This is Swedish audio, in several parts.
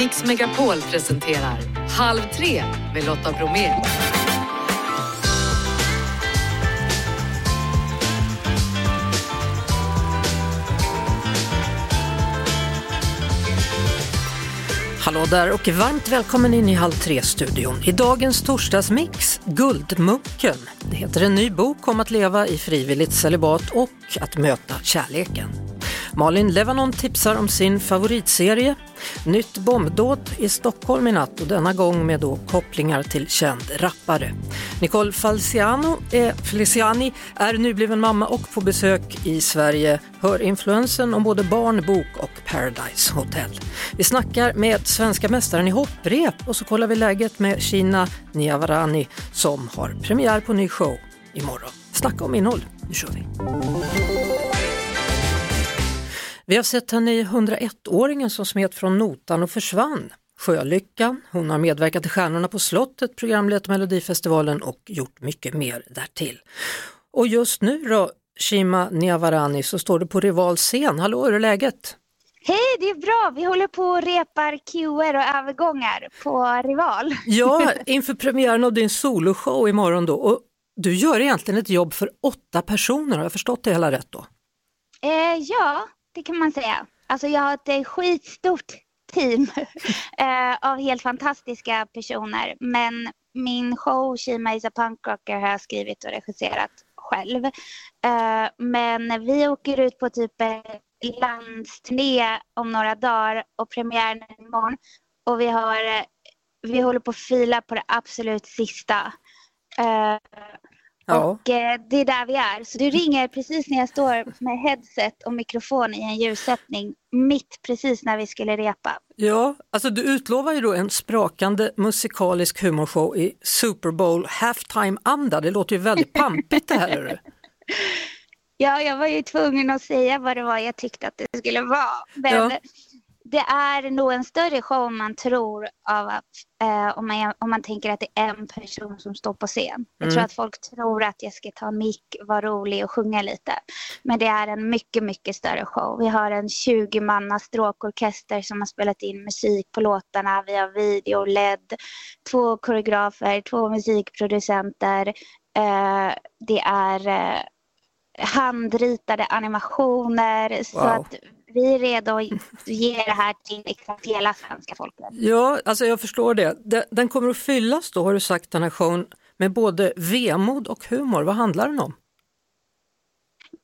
Mix Megapol presenterar Halv tre med Lotta Bromé. Hallå där och varmt välkommen in i Halv tre-studion. I dagens torsdagsmix, Guldmunken. Det heter en ny bok om att leva i frivilligt celibat och att möta kärleken. Malin Levanon tipsar om sin favoritserie. Nytt bombdåd i Stockholm i natt och denna gång med då kopplingar till känd rappare. Nicole Falciano är, Feliciani är nybliven mamma och på besök i Sverige. Hör influensen om både barn, bok och Paradise Hotel. Vi snackar med svenska mästaren i hopprep och så kollar vi läget med Shina Niavarani som har premiär på ny show imorgon. Snacka om innehåll, nu kör vi! Vi har sett henne i 101-åringen som smet från notan och försvann. Sjölyckan, hon har medverkat i Stjärnorna på slottet, programlett Melodifestivalen och gjort mycket mer därtill. Och just nu då, Shima Niavarani, så står du på Rival scen. Hallå, hur är läget? Hej, det är bra. Vi håller på och repar cuer och övergångar på Rival. Ja, inför premiären av din soloshow imorgon då. Och du gör egentligen ett jobb för åtta personer, har jag förstått det hela rätt då? Eh, ja, det kan man säga. Alltså jag har ett eh, skitstort team eh, av helt fantastiska personer. Men min show Shima is a punkrocker har jag skrivit och regisserat själv. Eh, men vi åker ut på typ landsturné om några dagar och premiären är imorgon. Och vi har vi håller på att fila på det absolut sista. Ja. Och eh, det är där vi är. Så du ringer precis när jag står med headset och mikrofon i en ljussättning mitt precis när vi skulle repa. Ja, alltså du utlovar ju då en sprakande musikalisk humorshow i Super Bowl halftime-anda. Det låter ju väldigt pampigt det här. ja, jag var ju tvungen att säga vad det var jag tyckte att det skulle vara. Men ja det är nog en större show än man tror av att, eh, om, man, om man tänker att det är en person som står på scen. Jag mm. tror att folk tror att jag ska ta en mick, vara rolig och sjunga lite. Men det är en mycket, mycket större show. Vi har en 20 manna stråkorkester som har spelat in musik på låtarna. Vi har video, LED, två koreografer, två musikproducenter. Eh, det är eh, handritade animationer. Wow. Så att vi är redo att ge det här till exakt hela svenska folket. Ja, alltså jag förstår det. Den kommer att fyllas då, har du sagt, den här showen med både vemod och humor. Vad handlar den om?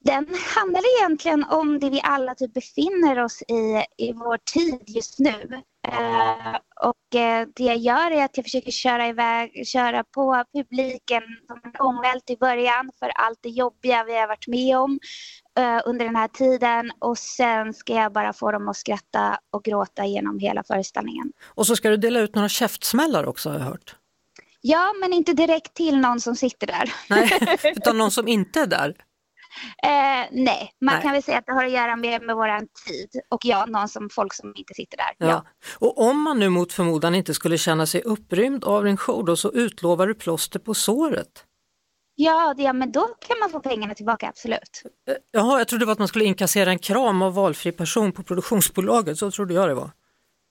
Den handlar egentligen om det vi alla typ befinner oss i i vår tid just nu. Uh, och uh, det jag gör är att jag försöker köra iväg, köra på publiken som en ångvält i början för allt det jobbiga vi har varit med om uh, under den här tiden och sen ska jag bara få dem att skratta och gråta genom hela föreställningen. Och så ska du dela ut några käftsmällar också har jag hört. Ja, men inte direkt till någon som sitter där. Nej, utan någon som inte är där. Eh, nej, man nej. kan väl säga att det har att göra med, med vår tid och ja, någon som folk som inte sitter där. Ja. ja. Och om man nu mot förmodan inte skulle känna sig upprymd av din show då, så utlovar du plåster på såret. Ja, det, ja, men då kan man få pengarna tillbaka, absolut. Eh, jaha, jag trodde det var att man skulle inkassera en kram av valfri person på produktionsbolaget, så trodde jag det var.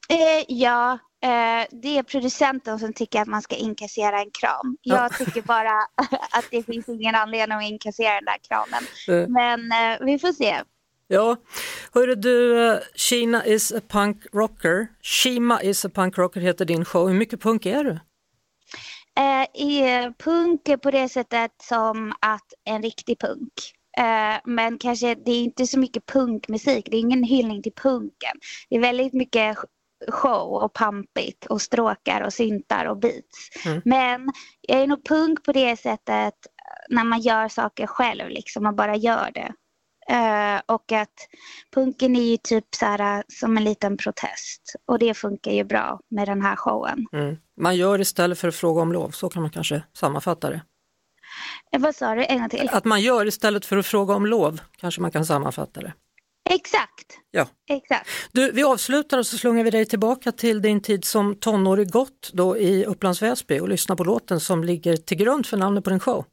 Eh, ja, Eh, det är producenten som tycker att man ska inkassera en kram. Jag ja. tycker bara att det finns ingen anledning att inkassera den där kramen. Mm. Men eh, vi får se. Ja, hörru du, Kina is a punk rocker. Shima is a punk rocker heter din show. Hur mycket punk är du? Eh, punk på det sättet som att en riktig punk. Eh, men kanske det är inte så mycket punkmusik, det är ingen hyllning till punken. Det är väldigt mycket show och pampigt och stråkar och syntar och beats. Mm. Men jag är nog punk på det sättet när man gör saker själv liksom man bara gör det. Uh, och att punken är ju typ så här, som en liten protest och det funkar ju bra med den här showen. Mm. Man gör istället för att fråga om lov, så kan man kanske sammanfatta det. Eh, vad sa du, en gång till? Att man gör istället för att fråga om lov, kanske man kan sammanfatta det. Exakt. Ja. Exakt. Du, vi avslutar och så slungar vi dig tillbaka till din tid som tonårig gott då i Upplands Väsby och lyssnar på låten som ligger till grund för namnet på din show.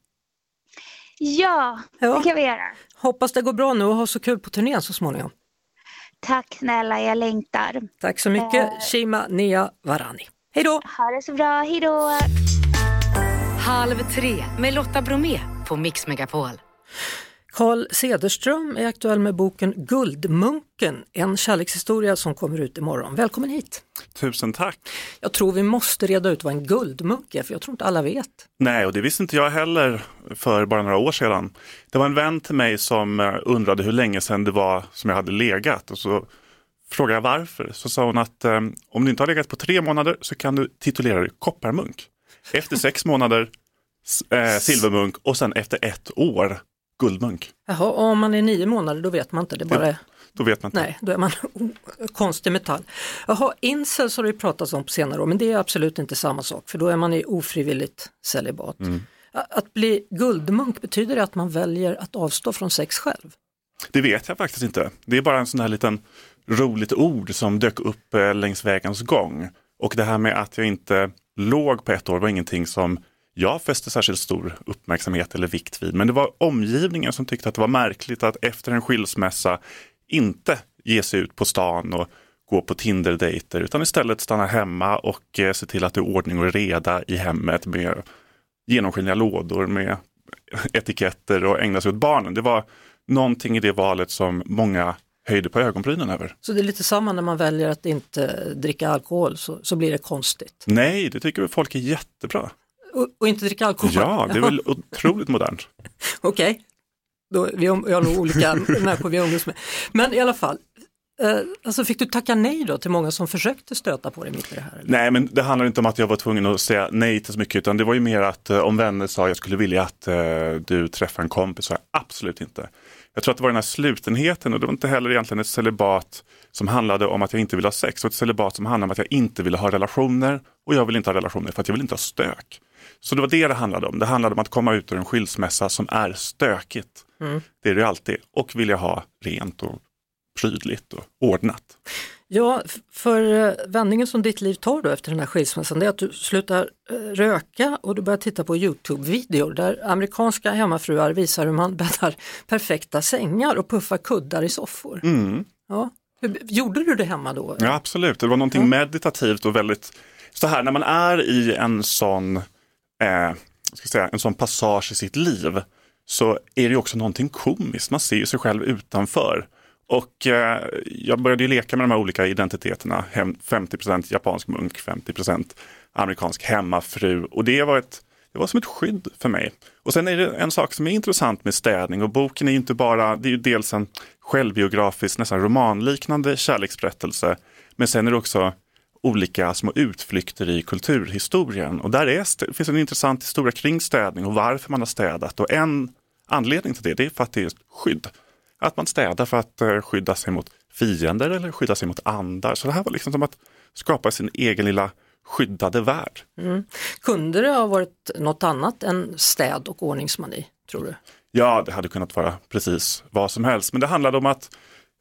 Ja, ja, det kan vi göra. Hoppas det går bra nu och ha så kul på turnén så småningom. Tack snälla, jag längtar. Tack så mycket, uh, Shima Nia Varani. Hej då! Ha det så bra, hej då! Halv tre med Lotta Bromé på Mix Megapol. Carl Cederström är aktuell med boken Guldmunken, en kärlekshistoria som kommer ut imorgon. Välkommen hit! Tusen tack! Jag tror vi måste reda ut vad en guldmunk är, för jag tror inte alla vet. Nej, och det visste inte jag heller för bara några år sedan. Det var en vän till mig som eh, undrade hur länge sedan det var som jag hade legat och så frågade jag varför. Så sa hon att eh, om du inte har legat på tre månader så kan du titulera dig kopparmunk. Efter sex månader eh, silvermunk och sen efter ett år guldmunk. Jaha, och om man är nio månader då vet man inte, det bara är... Då vet man inte. Nej, då är man konstig metall. Jaha, incels har det pratats om på senare år, men det är absolut inte samma sak, för då är man i ofrivilligt celibat. Mm. Att bli guldmunk, betyder det att man väljer att avstå från sex själv? Det vet jag faktiskt inte. Det är bara en sån här liten roligt ord som dök upp eh, längs vägens gång. Och det här med att jag inte låg på ett år var ingenting som jag fäste särskilt stor uppmärksamhet eller vikt vid. Men det var omgivningen som tyckte att det var märkligt att efter en skilsmässa inte ge sig ut på stan och gå på Tinder-dejter utan istället stanna hemma och eh, se till att det är ordning och reda i hemmet med genomskinliga lådor med etiketter och ägna sig åt barnen. Det var någonting i det valet som många höjde på ögonbrynen över. Så det är lite samma när man väljer att inte dricka alkohol så, så blir det konstigt? Nej, det tycker folk är jättebra. Och, och inte dricka alkohol? Ja, det är väl otroligt modernt. Okej, okay. har, vi har nog olika människor vi umgås med. Men i alla fall, eh, alltså fick du tacka nej då till många som försökte stöta på dig mitt i det här? Eller? Nej, men det handlar inte om att jag var tvungen att säga nej till så mycket, utan det var ju mer att eh, om vänner sa jag skulle vilja att eh, du träffar en kompis, så jag absolut inte. Jag tror att det var den här slutenheten och det var inte heller egentligen ett celibat som handlade om att jag inte ville ha sex. Det var ett celibat som handlade om att jag inte ville ha relationer och jag vill inte ha relationer för att jag vill inte ha stök. Så det var det det handlade om. Det handlade om att komma ut ur en skilsmässa som är stökigt. Mm. Det är det alltid. Och vilja ha rent och prydligt och ordnat. Ja, för eh, vändningen som ditt liv tar då efter den här skilsmässan det är att du slutar eh, röka och du börjar titta på Youtube-videor där amerikanska hemmafruar visar hur man bäddar perfekta sängar och puffar kuddar i soffor. Mm. Ja. Gjorde du det hemma då? Ja absolut, det var någonting meditativt och väldigt så här när man är i en sån, eh, ska säga, en sån passage i sitt liv så är det också någonting komiskt, man ser ju sig själv utanför. Och eh, jag började ju leka med de här olika identiteterna, 50% japansk munk, 50% amerikansk hemmafru. Och det var, ett, det var som ett skydd för mig. Och sen är det en sak som är intressant med städning. Och boken är ju inte bara, det är ju dels en självbiografisk, nästan romanliknande kärleksberättelse, men sen är det också olika små utflykter i kulturhistorien. Och där är, finns en intressant historia kring städning och varför man har städat. Och en anledning till det, det är för att det är skydd. Att man städar för att eh, skydda sig mot fiender eller skydda sig mot andar. Så det här var liksom som att skapa sin egen lilla skyddade värld. Mm. Kunde det ha varit något annat än städ och ordningsmani, tror du? Ja, det hade kunnat vara precis vad som helst. Men det handlade om att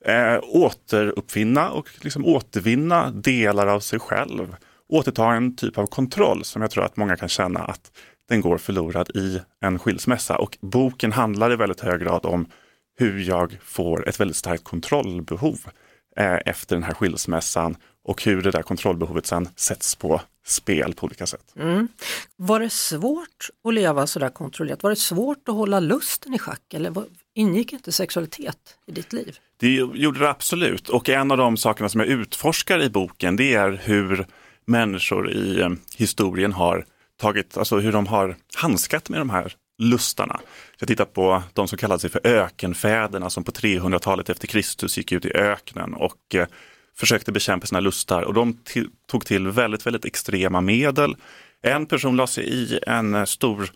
eh, återuppfinna och liksom återvinna delar av sig själv. Återta en typ av kontroll som jag tror att många kan känna att den går förlorad i en skilsmässa. Och boken handlar i väldigt hög grad om hur jag får ett väldigt starkt kontrollbehov eh, efter den här skilsmässan och hur det där kontrollbehovet sen sätts på spel på olika sätt. Mm. Var det svårt att leva sådär kontrollerat? Var det svårt att hålla lusten i schack eller ingick inte sexualitet i ditt liv? Det gjorde det absolut och en av de sakerna som jag utforskar i boken det är hur människor i eh, historien har tagit, alltså hur de har handskat med de här lustarna. Jag tittar på de som kallade sig för ökenfäderna som på 300-talet efter Kristus gick ut i öknen och eh, försökte bekämpa sina lustar och de tog till väldigt, väldigt extrema medel. En person la sig i en eh, stor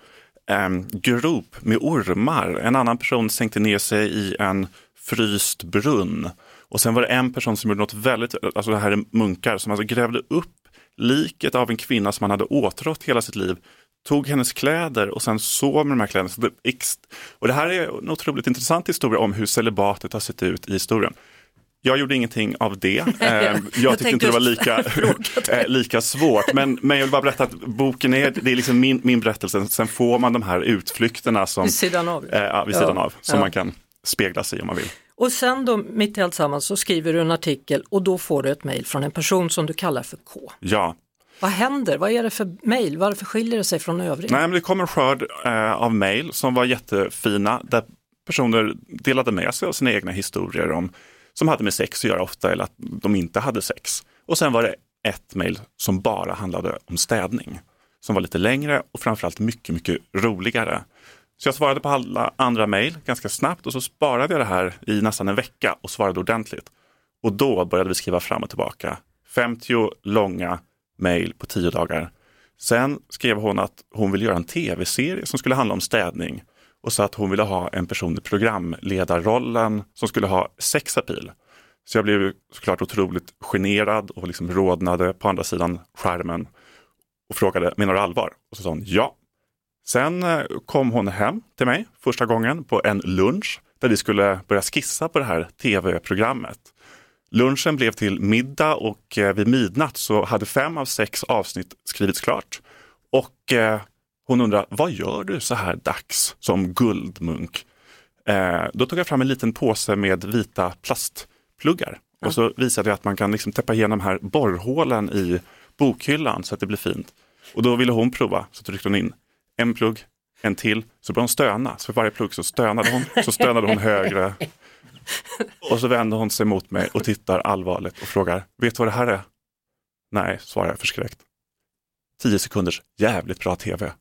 um, grop med ormar. En annan person sänkte ner sig i en fryst brunn. Och sen var det en person som gjorde något väldigt, alltså det här är munkar, som alltså grävde upp liket av en kvinna som han hade åtrått hela sitt liv tog hennes kläder och sen sov med de här kläderna. Och det här är en otroligt intressant historia om hur celibatet har sett ut i historien. Jag gjorde ingenting av det. Ehm, jag, jag tyckte inte det var lika, eh, lika svårt. Men, men jag vill bara berätta att boken är, det är liksom min, min berättelse. Sen får man de här utflykterna som, vid sidan av, eh, vid sidan ja. av, som ja. man kan spegla sig om man vill. Och sen då mitt i alltsammans så skriver du en artikel och då får du ett mejl från en person som du kallar för K. Ja, Vad händer? Vad är det för mejl? Varför skiljer det sig från övrigt? Nej, men det kom en skörd eh, av mejl som var jättefina där personer delade med sig av sina egna historier om, som hade med sex att göra ofta eller att de inte hade sex. Och sen var det ett mejl som bara handlade om städning. Som var lite längre och framförallt mycket, mycket roligare. Så jag svarade på alla andra mejl ganska snabbt och så sparade jag det här i nästan en vecka och svarade ordentligt. Och då började vi skriva fram och tillbaka. 50 långa mejl på 10 dagar. Sen skrev hon att hon ville göra en tv-serie som skulle handla om städning och sa att hon ville ha en person i programledarrollen som skulle ha sexapil. Så jag blev såklart otroligt generad och liksom rodnade på andra sidan skärmen och frågade, menar du allvar? Och så sa hon ja. Sen eh, kom hon hem till mig första gången på en lunch där vi skulle börja skissa på det här tv-programmet. Lunchen blev till middag och eh, vid midnatt så hade fem av sex avsnitt skrivits klart. Och eh, hon undrar, vad gör du så här dags som guldmunk? Eh, då tog jag fram en liten påse med vita plastpluggar och så visade jag att man kan liksom täppa igenom här borrhålen i bokhyllan så att det blir fint. Och då ville hon prova, så tryckte hon in en plugg, en till, så började hon stöna. Så för varje plugg så stönade hon, så stönade hon högre. Och så vände hon sig mot mig och tittar allvarligt och frågar, vet du vad det här är? Nej, svarar jag förskräckt. Tio sekunders jävligt bra tv.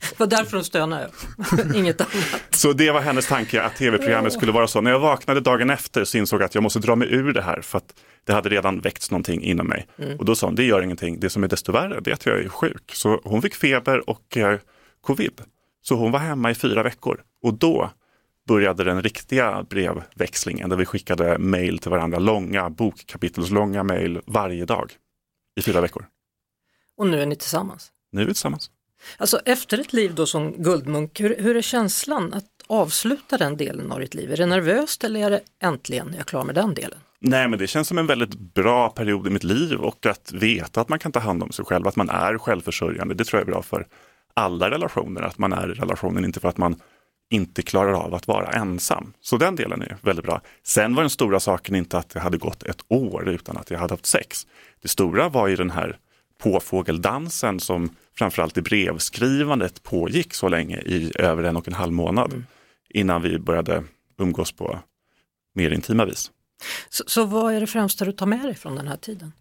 Det var därför hon stönade, inget annat. Så det var hennes tanke att tv-programmet skulle vara så. När jag vaknade dagen efter så insåg jag att jag måste dra mig ur det här för att det hade redan väckts någonting inom mig. Och då sa hon, det gör ingenting, det som är desto värre det är att jag är sjuk. Så hon fick feber och eh, covid. Så hon var hemma i fyra veckor och då började den riktiga brevväxlingen där vi skickade mejl till varandra, långa bokkapitelslånga mejl varje dag i fyra veckor. Och nu är ni tillsammans. Nu är vi tillsammans. Alltså efter ett liv då som guldmunk, hur, hur är känslan att avsluta den delen av ditt liv? Är det nervöst eller är det äntligen jag är klar med den delen? Nej, men det känns som en väldigt bra period i mitt liv och att veta att man kan ta hand om sig själv, att man är självförsörjande. Det tror jag är bra för alla relationer, att man är i relationen, inte för att man inte klarar av att vara ensam. Så den delen är väldigt bra. Sen var den stora saken inte att det hade gått ett år utan att jag hade haft sex. Det stora var ju den här påfågeldansen som framförallt i brevskrivandet pågick så länge i över en och en halv månad innan vi började umgås på mer intima vis. Så, så vad är det främsta du tar med dig från den här tiden?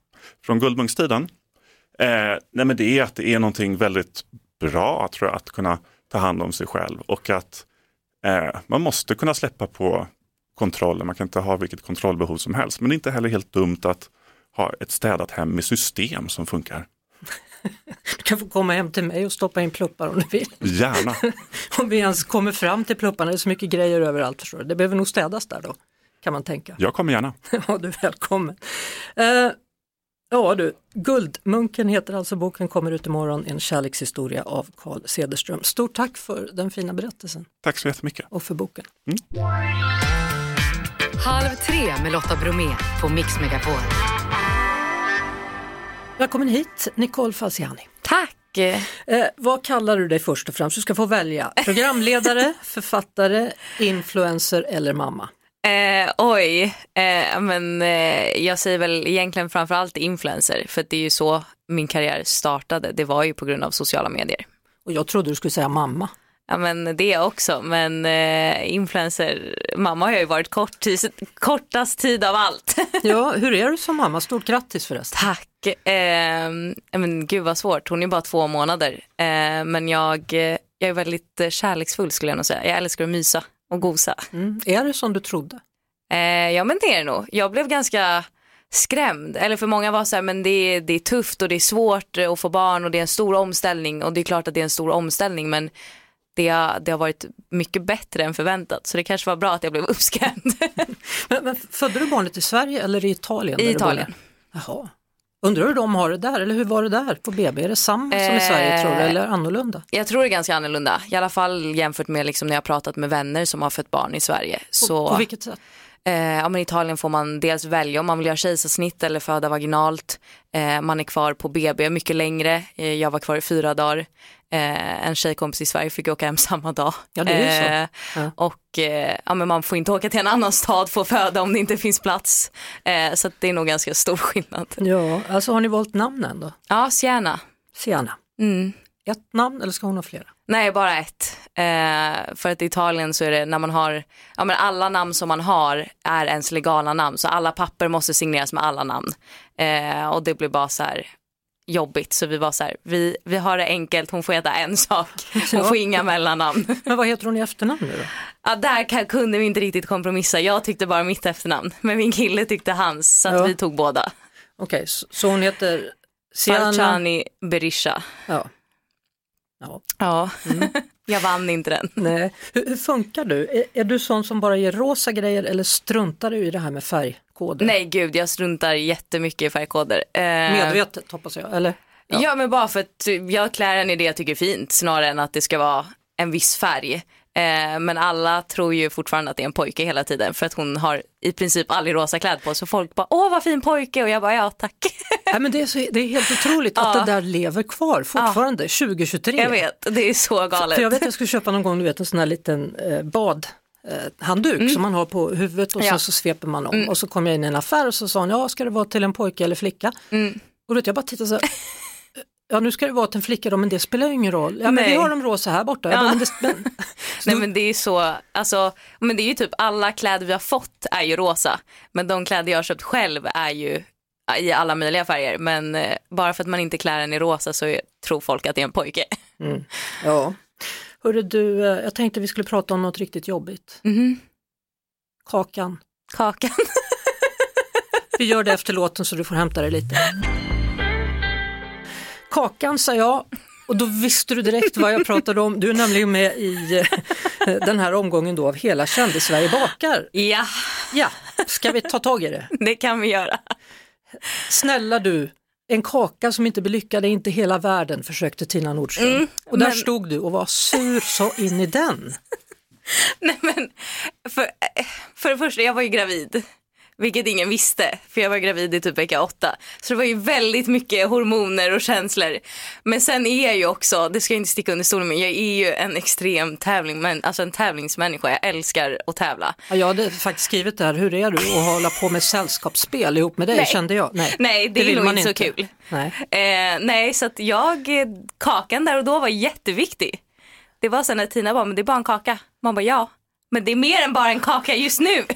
Från Guldmunkstiden? Eh, nej men det är att det är någonting väldigt bra tror jag, att kunna ta hand om sig själv och att eh, man måste kunna släppa på kontrollen. Man kan inte ha vilket kontrollbehov som helst. Men det är inte heller helt dumt att ha ett städat hem med system som funkar. Du kan få komma hem till mig och stoppa in pluppar om du vill. Gärna. Om vi ens kommer fram till plupparna, det är så mycket grejer överallt förstår du. Det behöver nog städas där då, kan man tänka. Jag kommer gärna. Ja, du är välkommen. Eh, ja du, Guldmunken heter alltså boken, kommer ut imorgon, en kärlekshistoria av Carl Cederström. Stort tack för den fina berättelsen Tack så jättemycket. och för boken. Halv tre med Lotta Bromé på Mix Megapol. Välkommen hit, Nicole Falciani. Tack! Eh, vad kallar du dig först och främst? Du ska få välja programledare, författare, influencer eller mamma. Eh, oj, eh, men eh, jag säger väl egentligen framförallt influencer för det är ju så min karriär startade. Det var ju på grund av sociala medier. Och jag trodde du skulle säga mamma. Ja men det också, men eh, influencer, mamma har ju varit kort kortast tid av allt. Ja, hur är du som mamma? Stort grattis förresten. Tack. Eh, men gud vad svårt, hon är bara två månader. Eh, men jag, jag är väldigt eh, kärleksfull skulle jag nog säga. Jag älskar att mysa och gosa. Mm. Är det som du trodde? Eh, ja men det är det nog. Jag blev ganska skrämd. Eller för många var så här, men det är, det är tufft och det är svårt att få barn och det är en stor omställning. Och det är klart att det är en stor omställning men det har, det har varit mycket bättre än förväntat. Så det kanske var bra att jag blev uppskrämd. Men, men födde du barnet i Sverige eller i Italien? I Italien. Jaha. Undrar hur de har det där, eller hur var det där på BB? Är det samma som i Sverige tror du, Eh, eller annorlunda? Jag tror det är ganska annorlunda. I alla fall jämfört med liksom när jag pratat med vänner som har fött barn i Sverige. Så, På, på vilket sätt? Eh, ja, men I Italien får man dels välja om man vill göra kejsarsnitt eller föda vaginalt. Eh, man är kvar på BB mycket längre. Eh, jag var kvar i fyra dagar. Eh, en tjejkompis i Sverige fick åka hem samma dag. Ja, det är så. Eh, Ja. Och eh, ja, men man får inte åka till en annan stad för att föda om det inte finns plats. Eh, så det är nog ganska stor skillnad. Ja, alltså har ni valt namnen då? Ja, Siena. Sienna. Mm. Ett namn eller ska hon ha flera? Nej, bara ett. Eh, för att i Italien så är det när man har, ja men alla namn som man har är ens legala namn. Så alla papper måste signeras med alla namn. Eh, och det blir bara så här jobbigt. Så vi var så här, vi, vi har det enkelt, hon får heta en sak. Hon får inga mellannamn. Men vad heter hon i efternamn nu då? Ja, där kunde vi inte riktigt kompromissa. Jag tyckte bara mitt efternamn. Men min kille tyckte hans, så Ja. vi tog båda. Okej, så, så hon heter Sienna? Falciani Berisha. Ja. Ja. Ja, jag vann inte den. Nej. Hur, hur funkar du? Är, är du sån som bara ger rosa grejer eller struntar du i det här med färgkoder? Nej gud, jag struntar jättemycket i färgkoder. Eh, Medvetet hoppas jag, eller? Ja. men bara för att jag klär en i det jag tycker är fint snarare än att det ska vara en viss färg. Eh, men alla tror ju fortfarande att det är en pojke hela tiden för att hon har i princip aldrig rosa kläder på så folk bara åh vad fin pojke och jag bara ja tack. Nej, men det, är så, det är helt otroligt att Ja. det där lever kvar fortfarande 2023. jag vet, det är så galet. För jag vet jag skulle köpa någon gång du vet, en sån här liten eh, bad eh, handduk som man har på huvudet och Mm. Ja. Mm. så, sveper man om. Och så kom jag in i en affär och så sa hon, ja ska det vara till en pojke eller flicka? Mm. Och då jag bara tittade så här, ja nu ska det vara till en flicka då men det spelar ju ingen roll. Ja men vi har dem rosa här borta. Ja. Men det, men, Nej men det är så, alltså, men det är ju typ alla kläder vi har fått är ju rosa. Men de kläder jag har köpt själv är ju i alla möjliga färger. Men eh, bara för att man inte klär en i rosa så tror folk att det är en pojke. ja. Hörru du, eh, jag tänkte vi skulle prata om något riktigt jobbigt. Mhm. Kakan. Kakan. Vi gör det efter låten så du får hämta dig lite. Kakan sa jag och då visste du direkt vad jag pratade om. Du är nämligen med i eh, den här omgången då av Hela kändis-Sverige bakar. Ja, Ja, ska vi ta tag i det? det kan vi göra. Snälla du, en kaka som inte blir lyckad är inte hela världen, försökte Tina Nordström. Mm, och där men- stod du och var sur så in i den. Nej men, för, eh, för det första, jag var ju gravid. Vilket ingen visste, för jag var gravid i typ vecka åtta. Så det var ju väldigt mycket hormoner och känslor. Men sen är jag ju också, det ska jag inte sticka under stolen med, jag är ju en extrem tävling, men, alltså en tävlingsmänniska. Jag älskar att tävla. Ja, jag hade faktiskt skrivit där, hur är du att hålla på med sällskapsspel ihop med dig, Nej. kände jag. Nej, Nej, det, är vill nog inte så kul. Nej. Eh, nej, så att jag, kakan där och då var jätteviktig. Det var så när Tina bara, men det är bara en kaka. Man bara, ja, men det är mer än bara en kaka just nu.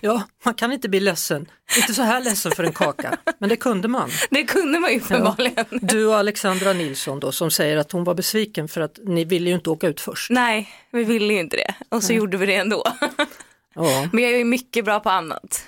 Ja, man kan inte bli ledsen. Inte så här ledsen för en kaka, men det kunde man. det kunde man ju uppenbarligen. Du och Alexandra Nilsson då som säger att hon var besviken för att ni ville ju inte åka ut först. Nej, vi ville ju inte det. Och så gjorde vi det ändå. Ja, Men jag är ju mycket bra på annat.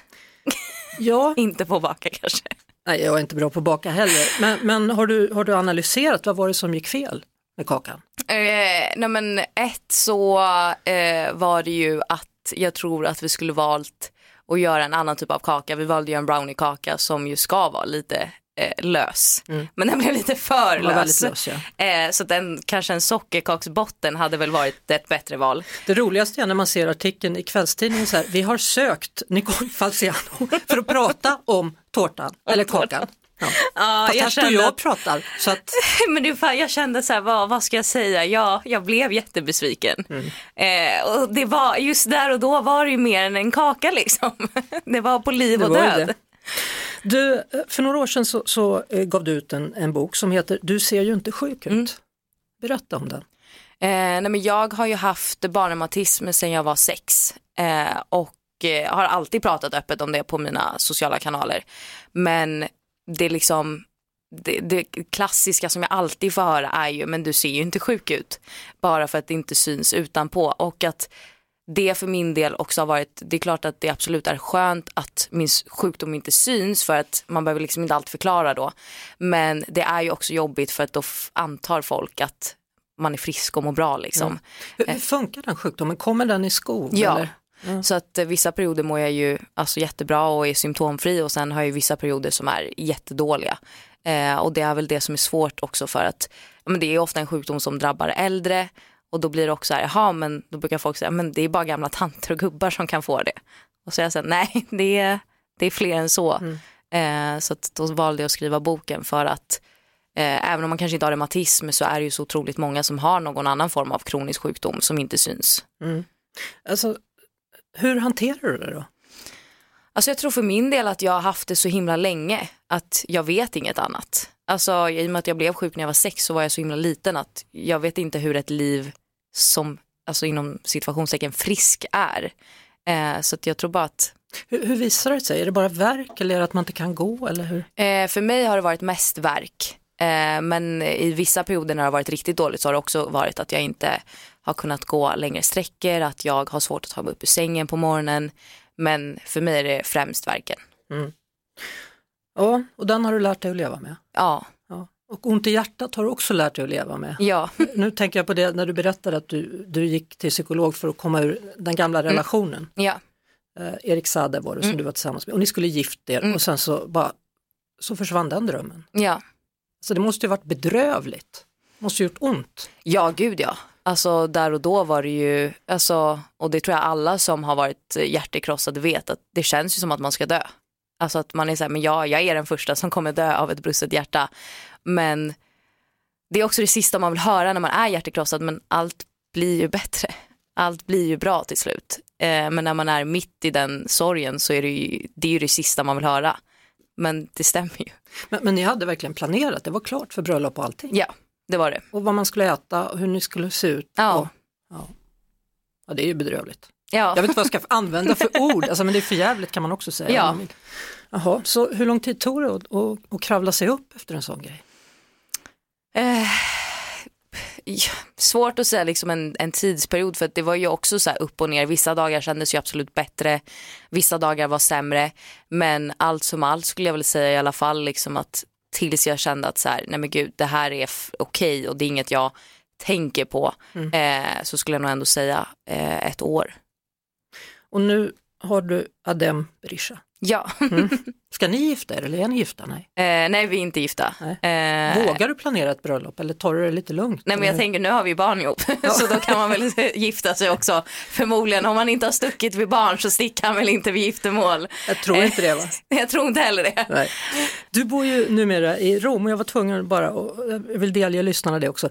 ja. Inte på att baka kanske. Nej, jag är inte bra på att baka heller. Men, men har, du, har du analyserat vad var det som gick fel med kakan? Eh, nej men ett så eh, var det ju att jag tror att vi skulle valt att göra en annan typ av kaka. Vi valde ju en browniekaka som ju ska vara lite eh, lös. Men den blev lite för Den var lös. lös, ja. eh, så den, kanske en sockerkaksbotten hade väl varit ett bättre val. Det roligaste är när man ser artikeln i kvällstidningen så här, vi har sökt Nicole Falciano för att prata om tårtan eller kakan. Ja. Ja, Fast jag här står kände jag och pratar så att Men det, fan, jag kände så här, vad, vad ska jag säga? Ja, jag blev jättebesviken. Mm. Eh, och det var, just där och då var det ju mer än en kaka liksom. Det var på liv och var död. det. Du, för några år sedan så, så eh, gav du ut en, en bok som heter Du ser ju inte sjuk ut. Mm. Berätta om den. Eh, nej, men jag har ju haft barnreumatism sedan jag var sex eh, och eh, har alltid pratat öppet om det på mina sociala kanaler. Men det är liksom det, det klassiska som jag alltid får höra är ju men du ser ju inte sjuk ut bara för att det inte syns utanpå och att det för min del också har varit, det är klart att det absolut är skönt att min sjukdom inte syns för att man behöver liksom inte alltid förklara då. Men det är ju också jobbigt för att då antar folk att man är frisk och mår bra liksom. Hur, hur funkar den sjukdomen? Kommer den i skov? Ja. Eller? Så att eh, vissa perioder mår jag ju alltså jättebra och är symptomfri och sen har jag ju vissa perioder som är jättedåliga. Eh, och det är väl det som är svårt också för att men det är ofta en sjukdom som drabbar äldre och då blir det också så här, jaha men då brukar folk säga men det är bara gamla tanter och gubbar som kan få det. Och så jag sa nej, det är, det är fler än så. Mm. Eh, så att då valde jag att skriva boken för att eh, även om man kanske inte har reumatism så är det ju så otroligt många som har någon annan form av kronisk sjukdom som inte syns. Mm. Alltså, hur hanterar du det då? Alltså jag tror för min del att jag har haft det så himla länge att jag vet inget annat. Alltså i och med att jag blev sjuk när jag var sex så var jag så himla liten att jag vet inte hur ett liv som, alltså inom situationstecken frisk är. Eh, så att jag tror bara att hur, hur, visar det sig? Är det bara verk eller är det att man inte kan gå? Eller hur? Eh, för mig har det varit mest verk. Eh, men i vissa perioder när det har varit riktigt dåligt så har det också varit att jag inte har kunnat gå längre sträckor, att jag har svårt att ta mig upp ur sängen på morgonen. Men för mig är det främst verken. Mm. Ja, och den har du lärt dig att leva med? Ja. ja. Och ont i hjärtat har du också lärt dig att leva med? Ja. Nu tänker jag på det när du berättade att du, du gick till psykolog för att komma ur den gamla mm. relationen. Mm. Ja. Eh, Erik Sade var det som mm. du var tillsammans med och ni skulle gifta er mm. och sen så bara så försvann den drömmen. Ja. Så det måste ju varit bedrövligt, måste ju gjort ont. Ja, gud ja. Alltså där och då var det ju, alltså, och det tror jag alla som har varit hjärtekrossade vet, att det känns ju som att man ska dö. Alltså att man är så här, men ja, jag är den första som kommer dö av ett brustet hjärta. Men det är också det sista man vill höra när man är hjärtekrossad, men allt blir ju bättre. Allt blir ju bra till slut. Eh, men när man är mitt i den sorgen så är det ju det, är ju det sista man vill höra. Men det stämmer ju. Men, men ni hade verkligen planerat, det var klart för bröllop och allting? Ja, det var det. Och vad man skulle äta och hur ni skulle se ut? Ja. Och, ja. ja, det är ju bedrövligt. Ja. Jag vet inte vad jag ska använda för ord, alltså, men det är för jävligt kan man också säga. Ja. Jaha, så hur lång tid tog det att, att, att kravla sig upp efter en sån grej? Eh, svårt att säga liksom en, en, tidsperiod för det var ju också så upp och ner. Vissa dagar kändes ju absolut bättre, vissa dagar var sämre. Men allt som allt skulle jag väl säga i alla fall liksom att tills jag kände att så här, nej men gud det här är okej okay och det är inget jag tänker på. Mm. Eh, så skulle jag nog ändå säga eh, ett år. Och nu har du Adem Berisha. Ja. Mm. Ska ni gifta er eller är ni gifta? Nej, eh, nej vi är inte gifta. Eh, Vågar du planera ett bröllop eller tar du det lite lugnt? Nej men jag tänker nu har vi barn ihop ja. så då kan man väl gifta sig också. Förmodligen om man inte har stuckit vid barn så sticker han väl inte vid giftermål. Jag tror inte det va? jag tror inte heller det. Nej. Du bor ju numera i Rom och jag var tvungen bara, och jag vill delge lyssnarna det också.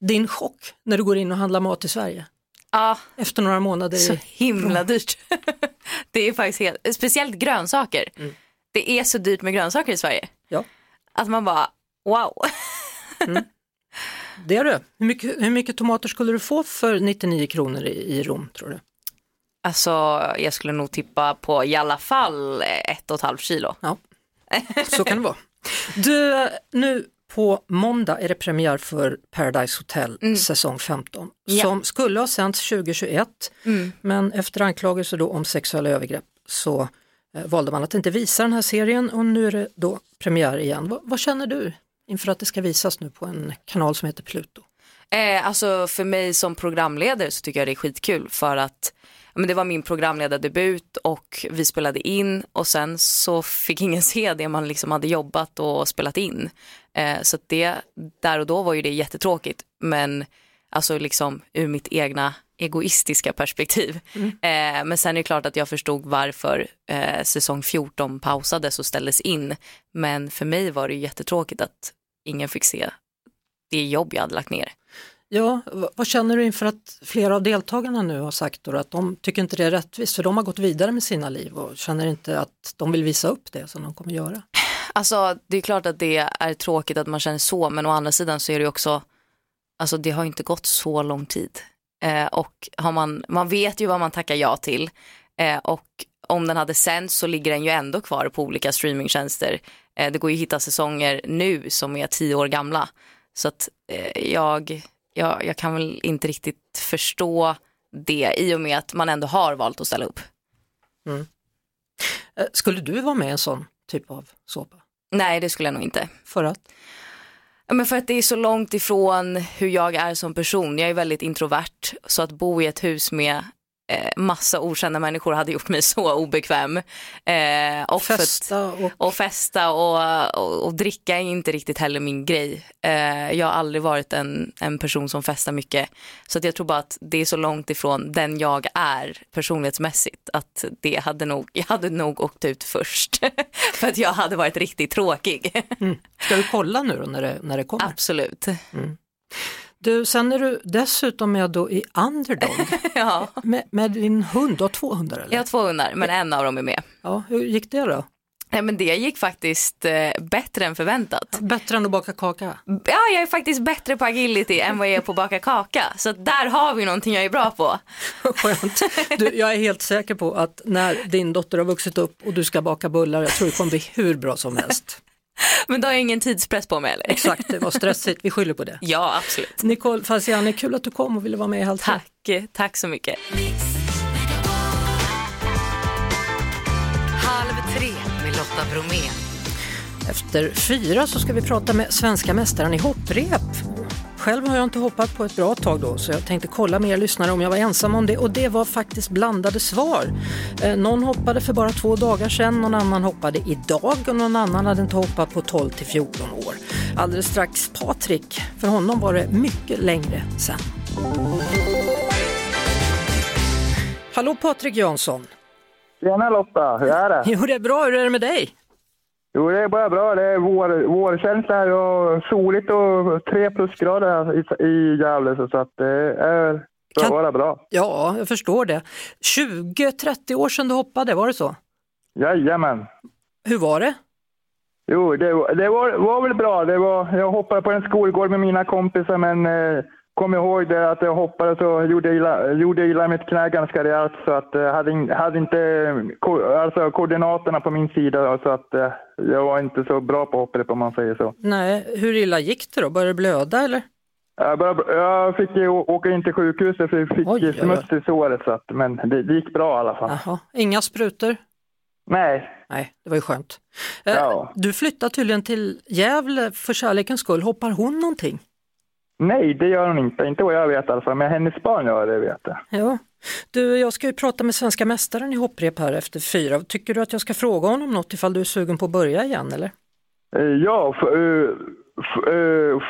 Din chock när du går in och handlar mat i Sverige? Ja. Efter några månader. Så himla dyrt. det är faktiskt helt, speciellt grönsaker. Mm. Det är så dyrt med grönsaker i Sverige. Ja. Att man bara, wow. mm. Det är det. Hur mycket, hur mycket tomater skulle du få för 99 kronor i, i Rom tror du? Alltså jag skulle nog tippa på i alla fall ett och ett halvt kilo. Ja, så kan det vara. Du, nu på måndag är det premiär för Paradise Hotel mm. säsong 15 ja. som skulle ha sänts 2021 mm. men efter anklagelser då om sexuella övergrepp så eh, valde man att inte visa den här serien och nu är det då premiär igen. V vad känner du inför att det ska visas nu på en kanal som heter Pluto? Eh, alltså för mig som programledare så tycker jag det är skitkul för att men det var min programledardebut och vi spelade in och sen så fick ingen se det man liksom hade jobbat och spelat in. Eh, så det, där och då var ju det jättetråkigt men alltså liksom ur mitt egna egoistiska perspektiv. Mm. Eh, men sen är det klart att jag förstod varför eh, säsong 14 pausades och ställdes in. Men för mig var det jättetråkigt att ingen fick se det jobb jag hade lagt ner. Ja, vad känner du inför att flera av deltagarna nu har sagt att de tycker inte det är rättvist för de har gått vidare med sina liv och känner inte att de vill visa upp det som de kommer göra? Alltså det är klart att det är tråkigt att man känner så men å andra sidan så är det också, alltså det har inte gått så lång tid. Eh, och har man, man vet ju vad man tackar ja till eh, och om den hade sänts så ligger den ju ändå kvar på olika streamingtjänster. Eh, det går ju att hitta säsonger nu som är tio år gamla. Så att eh, jag jag, jag kan väl inte riktigt förstå det i och med att man ändå har valt att ställa upp. Mm. Eh, skulle du vara med i en sån typ av såpa? Nej, det skulle jag nog inte. För att? Men för att det är så långt ifrån hur jag är som person. Jag är väldigt introvert så att bo i ett hus med massa okända människor hade gjort mig så obekväm. Eh, och Festa och... och festa och, och, och, dricka är inte riktigt heller min grej. Eh, jag har aldrig varit en, en person som festar mycket. Så jag tror bara att det är så långt ifrån den jag är personlighetsmässigt att det hade nog, jag hade nog åkt ut först. För att jag hade varit riktigt tråkig. Mm. Ska du kolla nu då när det, när det kommer? Absolut. Mm. Du, sen är du dessutom med då i Underdog ja. med, med, din hund, du har två hundar eller? Jag har två hundar men en av dem är med. Ja, hur gick det då? Nej, men det gick faktiskt eh, bättre än förväntat. Bättre än att baka kaka? Ja, jag är faktiskt bättre på agility än vad jag är på att baka kaka. Så där har vi någonting jag är bra på. Skönt. Du, jag är helt säker på att när din dotter har vuxit upp och du ska baka bullar, jag tror det kommer bli hur bra som helst. Men då har ingen tidspress på mig eller? Exakt, det var stressigt, vi skyller på det. Ja, absolut. Nicole Falciani, kul att du kom och ville vara med i Halv Tack, tack så mycket. Halv tre med Lotta Bromé. Efter fyra så ska vi prata med svenska mästaren i hopprep. Själv har jag inte hoppat på ett bra tag då så jag tänkte kolla med er lyssnare om jag var ensam om det och det var faktiskt blandade svar. Eh, någon hoppade för bara två dagar sedan, någon annan hoppade idag och någon annan hade inte hoppat på 12 till 14 år. Alldeles strax Patrik, för honom var det mycket längre sedan. Hallå Patrik Jansson! Tjena Lotta, hur är det? Jo det är bra, hur är det med dig? Jo, det är bara bra. Det är vår, vårkänsla här och soligt och tre plusgrader i, i Gävle så att det är kan... bara bra. Ja, jag förstår det. 20-30 år sedan du hoppade, var det så? Jajamän. Hur var det? Jo, det, det var, var väl bra. Det var, jag hoppade på en skolgård med mina kompisar men eh, kom ihåg det att jag hoppade så gjorde jag illa, gjorde jag illa mitt knä ganska rejält så att jag eh, hade, hade inte alltså, koordinaterna på min sida så att eh, jag var inte så bra på hoppet om man säger så. Nej, hur illa gick det då? Började det blöda eller? Jag, började, jag fick ju åka in till sjukhuset för jag fick oj, smuts i såret så att, men det, det, gick bra i alla fall. Jaha. Inga sprutor? Nej. Nej, det var ju skönt. Eh, ja. Du flyttar tydligen till Gävle för kärlekens skull. Hoppar hon någonting? Nej, det gör hon inte. Inte vad jag vet alltså, men hennes barn gör det vet jag. Ja. Du, jag ska ju prata med svenska mästaren i hopprep här efter fyra. Tycker du att jag ska fråga honom något ifall du är sugen på att börja igen eller? Eh, ja, eh,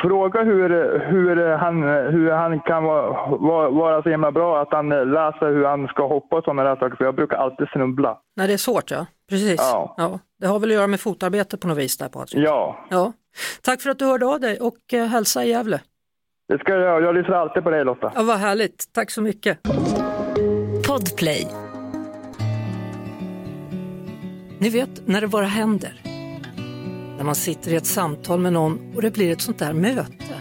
fråga hur, hur, han, hur han kan vara, vara så himla bra att han läser hur han ska hoppa och sådana där saker, för jag brukar alltid snubbla. Nej, det är svårt ja, precis. Ja. ja. Det har väl att göra med fotarbete på något vis där Patrik? Ja. ja. Tack för att du hörde av dig och eh, hälsa i Gävle. Det ska jag Jag lyssnar alltid på dig Lotta. Ja, vad härligt. Tack så mycket. Podplay. Ni vet när det bara händer. När man sitter i ett samtal med någon och det blir ett sånt där möte.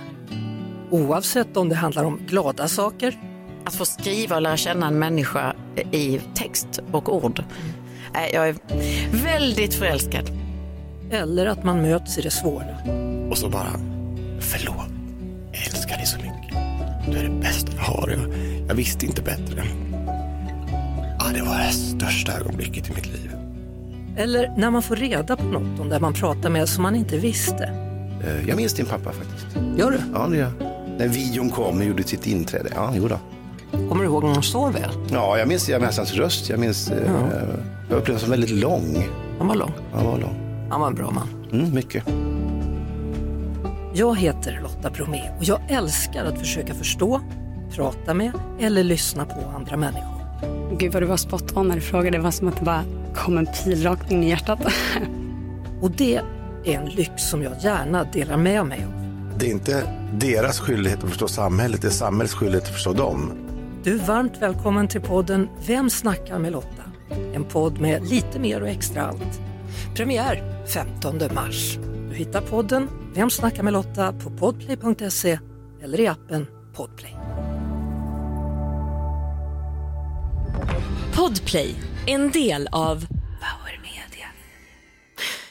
Oavsett om det handlar om glada saker. Att få skriva och lära känna en människa i text och ord. Jag är väldigt förälskad. Eller att man möts i det svåra. Och så bara, förlåt. Jag älskar dig så mycket. Du är det bästa jag har. Jag, jag visste inte bättre. Ja, det var det största ögonblicket i mitt liv. Eller när man får reda på något om det man pratar med som man inte visste. Eh, jag minns din pappa faktiskt. Gör du? Ja, det gör När videon kom och gjorde sitt inträde. Ja, jo då. Kommer du ihåg när han så väl? Ja, jag minns, jag minns hans röst. Jag minns, eh, ja. jag upplevde honom som väldigt lång. Han var lång? Han var lång. Han var en bra man. Mm, mycket. Jag heter Lotta Bromé och jag älskar att försöka förstå, prata med eller lyssna på andra människor. Gud vad du var spot on när du frågade. Det var som att det bara kom en pil rakt in i hjärtat. och det är en lyx som jag gärna delar med mig av. Det är inte deras skyldighet att förstå samhället, det är samhällets skyldighet att förstå dem. Du är varmt välkommen till podden Vem snackar med Lotta? En podd med lite mer och extra allt. Premiär 15 mars. Du hittar podden Vem snackar med Lotta på podplay.se eller i appen Podplay. Podplay, en del av Power Media.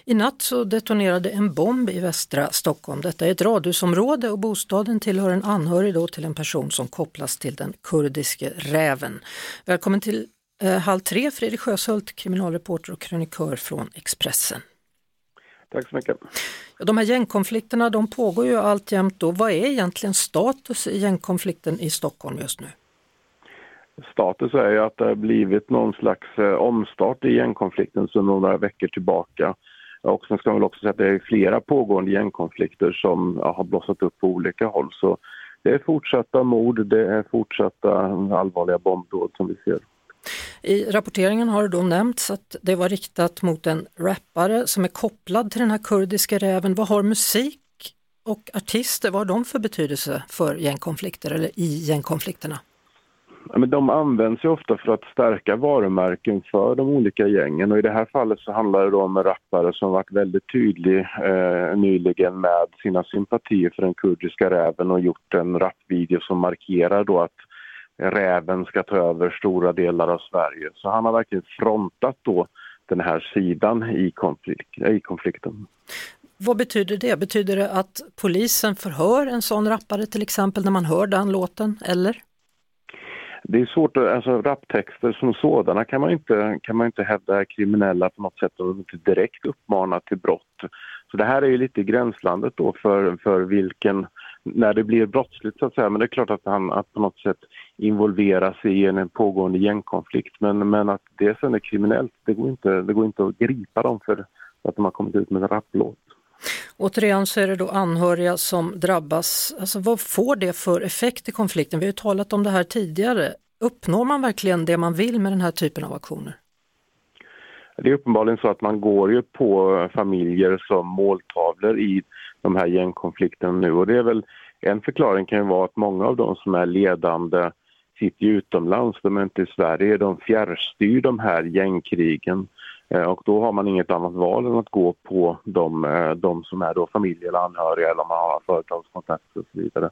I natt så detonerade en bomb i västra Stockholm. Detta är ett radhusområde och bostaden tillhör en anhörig då till en person som kopplas till den kurdiske räven. Välkommen till eh, Halv tre, Fredrik Sjöshult, kriminalreporter och krönikör från Expressen. Tack så mycket. De här gängkonflikterna de pågår ju alltjämt då. Vad är egentligen status i gängkonflikten i Stockholm just nu? status är ju att det har blivit någon slags eh, omstart i gängkonflikten sedan några veckor tillbaka. Och sen ska man väl också säga att det är flera pågående gängkonflikter som har blossat upp på olika håll. Så det är fortsatta mord, det är fortsatta allvarliga bombdåd som vi ser. I rapporteringen har det då nämnts att det var riktat mot en rappare som är kopplad till den här kurdiska räven. Vad har musik och artister, vad har de för betydelse för gängkonflikter eller i gängkonflikterna? Ja, men de används ju ofta för att stärka varumärken för de olika gängen och i det här fallet så handlar det om en rappare som varit väldigt tydlig eh, nyligen med sina sympatier för den kurdiska räven och gjort en rapvideo som markerar då att räven ska ta över stora delar av Sverige. Så han har verkligen frontat då den här sidan i, konflikt, i konflikten. Vad betyder det? Betyder det att polisen förhör en sån rappare till exempel när man hör den låten, eller? Det är svårt, att, alltså raptexter som sådana kan man inte, kan man inte hävda är kriminella på något sätt och inte direkt uppmana till brott. Så det här är ju lite gränslandet då för, för vilken, när det blir brottsligt så att säga, men det är klart att han att på något sätt involvera sig i en pågående gängkonflikt. Men, men att det sen är kriminellt, det går inte, det går inte att gripa dem för att de har kommit ut med en rapplåt. Återigen så är det då anhöriga som drabbas. Alltså vad får det för effekt i konflikten? Vi har ju talat om det här tidigare. Uppnår man verkligen det man vill med den här typen av aktioner? Det är uppenbarligen så att man går ju på familjer som måltavlor i de här gängkonflikterna nu och det är väl en förklaring kan ju vara att många av de som är ledande sitter utomlands, de är inte i Sverige, de fjärrstyr de här gängkrigen. Eh, och då har man inget annat val än att gå på de, eh, de som är då familj eller anhöriga eller om man har företagskontakter och så vidare.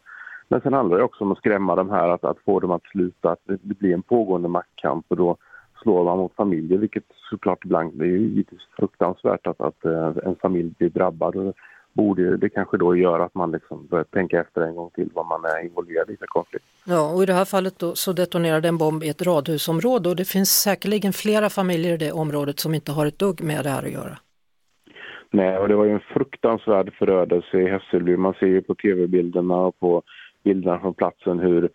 Men sen handlar det också om att skrämma de här, att, att få dem att sluta, att det, blir en pågående maktkamp och då slår man mot familjer vilket såklart ibland det är ju fruktansvärt att, att eh, en familj blir drabbad borde det kanske då göra att man liksom börjar tänka efter en gång till vad man är involverad i för konflikt. Ja, och i det här fallet då, så detonerade en bomb i ett radhusområde och det finns säkerligen flera familjer i det området som inte har ett dugg med det här att göra. Nej, och det var ju en fruktansvärd förödelse i Hässelby. Man ser ju på tv-bilderna och på bilderna från platsen hur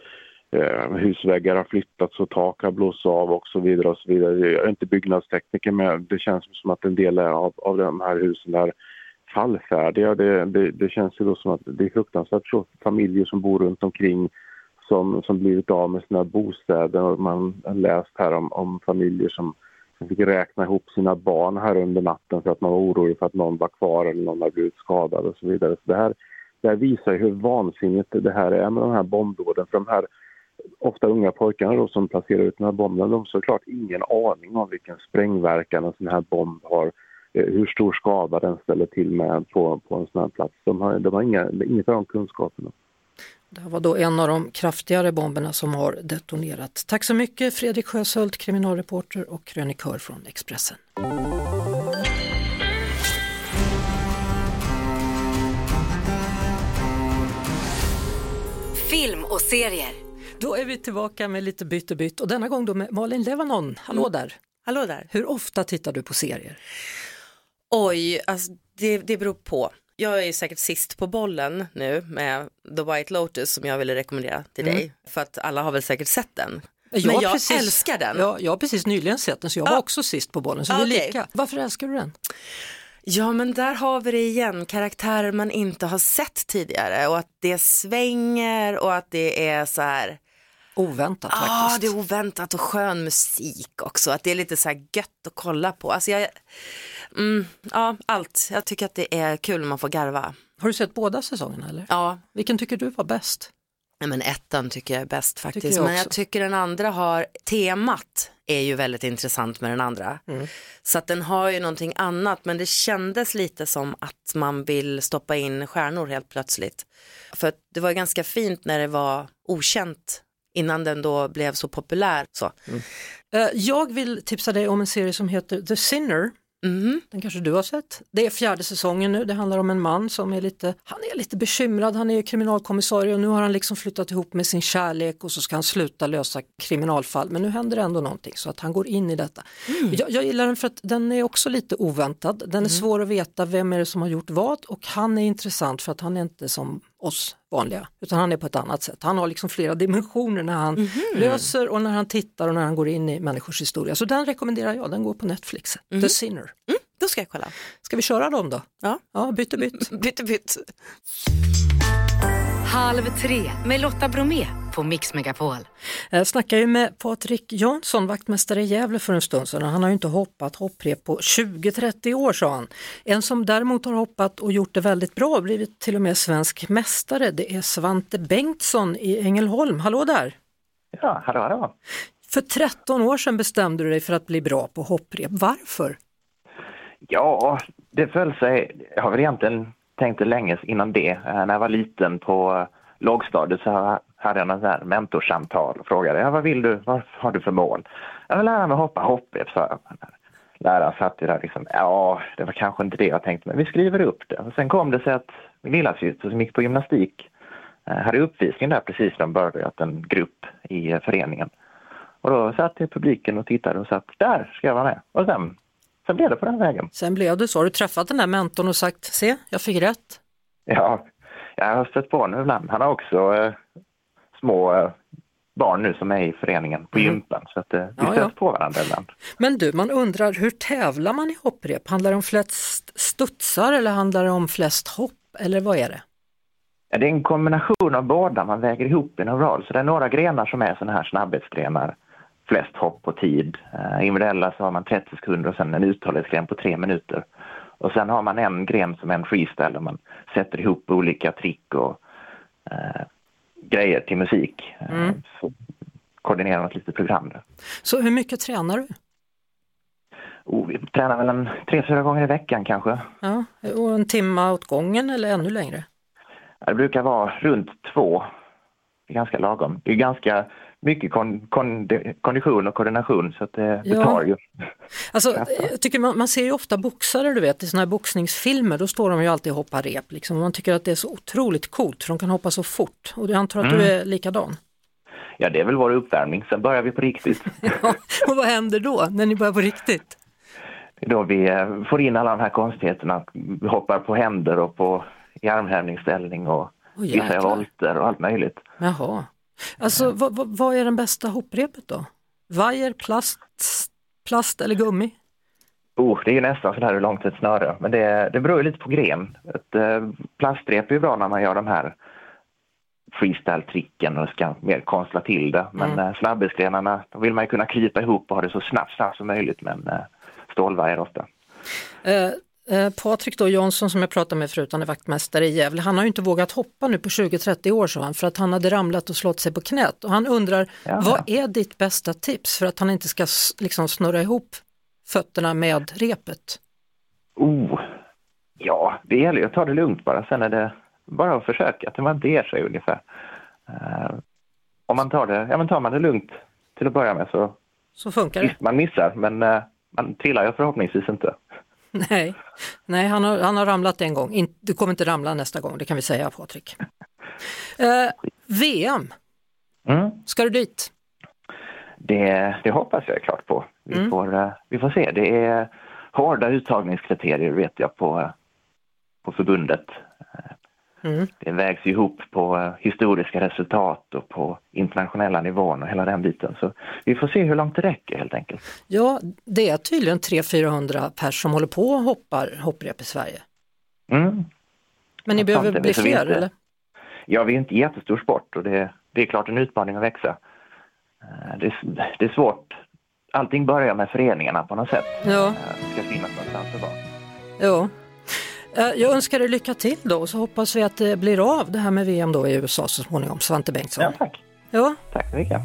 eh, husväggar har flyttats och tak har blåst av och så vidare. och så vidare. Jag är inte byggnadstekniker men det känns som att en del av, av de här husen där fallfärdiga. Det, det, det, känns ju då som att det är fruktansvärt så familjer som bor runt omkring som, som blivit av med sina bostäder. Och man har läst här om, om familjer som, som fick räkna ihop sina barn här under natten för att man var orolig för att någon var kvar eller någon hade blivit skadad och så vidare. Så det, här, det här visar hur vansinnigt det här är med de här bombdåden. För de här ofta unga pojkarna då som placerar ut de här bomberna, de har såklart ingen aning om vilken sprängverkan en sån här bomb har hur stor skada den ställer till med på, på en sån här plats. De har, de har inga, inget av de kunskaperna. Det här var då en av de kraftigare bomberna som har detonerat. Tack så mycket Fredrik Sjöshult, kriminalreporter och krönikör från Expressen. Film och serier. Då är vi tillbaka med lite bytt och bytt och denna gång då med Malin Levanon. Hallå mm. där! Hallå där! Hur ofta tittar du på serier? Oj, alltså det, det beror på. Jag är säkert sist på bollen nu med The White Lotus som jag ville rekommendera till mm. dig. För att alla har väl säkert sett den. Jag Men jag precis, älskar den. Ja, jag har precis nyligen sett den så jag var också sist på bollen. Så okay. vi är lika. Varför älskar du den? Ja men där har vi det igen, karaktärer man inte har sett tidigare och att det svänger och att det är så här Oväntat faktiskt. Ja, det är oväntat och skön musik också. Att det är lite så här gött att kolla på. Alltså jag, mm, ja, allt. Jag tycker att det är kul när man får garva. Har du sett båda säsongerna eller? Ja. Vilken tycker du var bäst? Nej, men ettan tycker jag är bäst faktiskt. Jag men jag tycker den andra har, temat är ju väldigt intressant med den andra. Mm. Så att den har ju någonting annat men det kändes lite som att man vill stoppa in stjärnor helt plötsligt. För det var ganska fint när det var okänt innan den då blev så populär. Så. Mm. Eh, jag vill tipsa dig om en serie som heter The Sinner. Mm. Den kanske du har sett. Det är fjärde säsongen nu. Det handlar om en man som är lite, han är lite bekymrad. Han är kriminalkommissarie och nu har han liksom flyttat ihop med sin kärlek och så ska han sluta lösa kriminalfall. Men nu händer det ändå någonting så att han går in i detta. Mm. Jag, jag, gillar den för att den är också lite oväntad. Den är mm. svår att veta vem är det som har gjort vad och han är intressant för att han är inte som oss vanliga, utan han är på ett annat sätt. Han har liksom flera dimensioner när han mm -hmm. löser och när han tittar och när han går in i människors historia. Så den rekommenderar jag, den går på Netflix, mm -hmm. The Sinner. Mm, då ska jag kolla. Ska vi köra dem då? Ja, ja bytte bytt. bytte bytt. Halv tre med Lotta Bromé på Mix Megapol. Jag snackade ju med Patrik Jansson, vaktmästare i Gävle för en stund sedan. Han har ju inte hoppat hopprep på 20-30 år sa han. En som däremot har hoppat och gjort det väldigt bra, blivit till och med svensk mästare, det är Svante Bengtsson i Ängelholm. Hallå där! Ja, hallå hallå! För 13 år sedan bestämde du dig för att bli bra på hopprep. Varför? Ja, det föll sig, jag har väl egentligen tänkt det länge innan det. Eh, när jag var liten på lågstadiet så hade jag något mentorsamtal och frågade ja, vad vill du, vad har du för mål? Jag vill lära mig hoppa hopprep, sa jag. Läraren satt ju där liksom, ja, det var kanske inte det jag tänkte, men vi skriver upp det. Och sen kom det sig att min lillasyster som gick på gymnastik eh, hade uppvisning där precis när de börjat en grupp i föreningen. Och då satt jag i publiken och tittade och sa att där ska jag vara med. Och sen, sen blev det på den vägen. Sen blev det så. Har du träffat den här mentorn och sagt, se, jag fick rätt? Ja, jag har stött på honom ibland. Han har också eh, små eh, barn nu som är i föreningen på mm. gympan så att eh, vi ja, stöter ja. på varandra ibland. Men du, man undrar hur tävlar man i hopprep? Handlar det om flest studsar eller handlar det om flest hopp eller vad är det? Ja, det är en kombination av båda, man väger ihop i en rad. Så det är några grenar som är sådana här snabbhetsgrenar, flest hopp på tid. Uh, individuella så har man 30 sekunder och sen en uthållighetsgren på tre minuter. Och sen har man en gren som är en freestyle där man sätter ihop olika trick och uh, grejer till musik. Mm. Så koordinerar något litet program. Där. Så hur mycket tränar du? Oh, vi tränar väl en tre, fyra gånger i veckan kanske. Ja, och en timme åt gången eller ännu längre? Det brukar vara runt två. Det är ganska lagom. Det är ganska mycket kon, kon, kondition och koordination så att det, ja. tar ju. Alltså, jag tycker man, man, ser ju ofta boxare du vet i sådana här boxningsfilmer, då står de ju alltid och hoppar rep. Liksom. Man tycker att det är så otroligt coolt för de kan hoppa så fort och jag antar att mm. du är likadan. Ja det är väl vår uppvärmning, sen börjar vi på riktigt. ja, och vad händer då när ni börjar på riktigt? Då vi eh, får in alla de här konstigheterna, vi hoppar på händer och på i armhävningsställning och oh, vissa volter och allt möjligt. Jaha. Alltså vad, vad, vad är den bästa hopprepet då? Vajer, plast, plast eller gummi? Oh, det är ju nästan sådär hur långt ett snöre, men det, det beror lite på gren. Ett eh, plastrep är ju bra när man gör de här freestyle-tricken och ska mer konstla till det. Men mm. eh, snabbhetsgrenarna, då vill man kunna krypa ihop och ha det så snabbt, snabbt som möjligt, men eh, stålvajer ofta. Eh, Eh, Patrik då Jansson som jag pratade med förut, han är vaktmästare i Gävle, han har ju inte vågat hoppa nu på 20-30 år så han, för att han hade ramlat och slått sig på knät. Och han undrar, Jaha. vad är ditt bästa tips för att han inte ska liksom snurra ihop fötterna med repet? Oh, ja, det gäller ju att ta det lugnt bara, sen är det bara att försöka, att man ger sig ungefär. Uh, om man tar det, ja men tar man det lugnt till att börja med så, så funkar det. Visst, man missar, men uh, man trillar ju förhoppningsvis inte. Nej, Nej han, har, han har ramlat en gång. du kommer inte ramla nästa gång, det kan vi säga Patrik. Eh, VM, mm. ska du dit? Det, det hoppas jag klart på. Vi, mm. får, uh, vi får se. Det är hårda uttagningskriterier vet jag på, på förbundet. Mm. Det vägs ihop på eh, historiska resultat och på internationella nivån och hela den biten. Så vi får se hur långt det räcker helt enkelt. Ja, det är tydligen 300-400 pers som håller på och hoppar hopprep i Sverige. Mm. Men ni behöver bli fler inte, eller? Ja, vi är inte jättestor sport och det, det är klart en utmaning att växa. Eh, det, det är svårt. Allting börjar med föreningarna på något sätt. Ja. Det ska finnas någonstans att vara. Ja. Eh, jag önskar dig lycka till då och så hoppas vi att det blir av det här med VM då i USA så småningom. Svante Bengtsson. Ja, tack. Ja. Tack så mycket.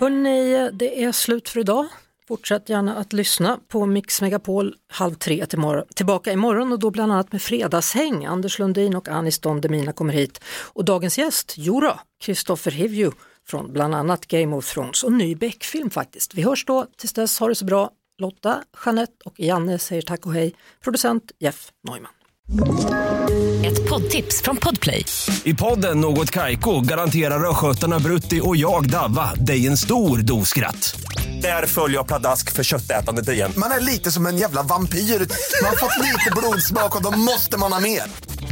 Hörrni, det är slut för idag. Fortsätt gärna att lyssna på Mix Megapol halv tre till tillbaka imorgon och då bland annat med fredagshäng. Anders Lundin och Anis Don Demina kommer hit. Och dagens gäst, jodå, Kristoffer Hivju från bland annat Game of Thrones och ny Beck-film faktiskt. Vi hörs då, tills dess, ha det så bra. Lotta, Jeanette och Janne säger tack och hej. Producent Jeff Neumann. Ett poddtips från Podplay. I podden Något Kaiko garanterar östgötarna Brutti och jag, Davva, dig en stor dos skratt. Där följer jag pladask för köttätandet igen. Man är lite som en jävla vampyr. Man har fått lite blodsmak och då måste man ha mer.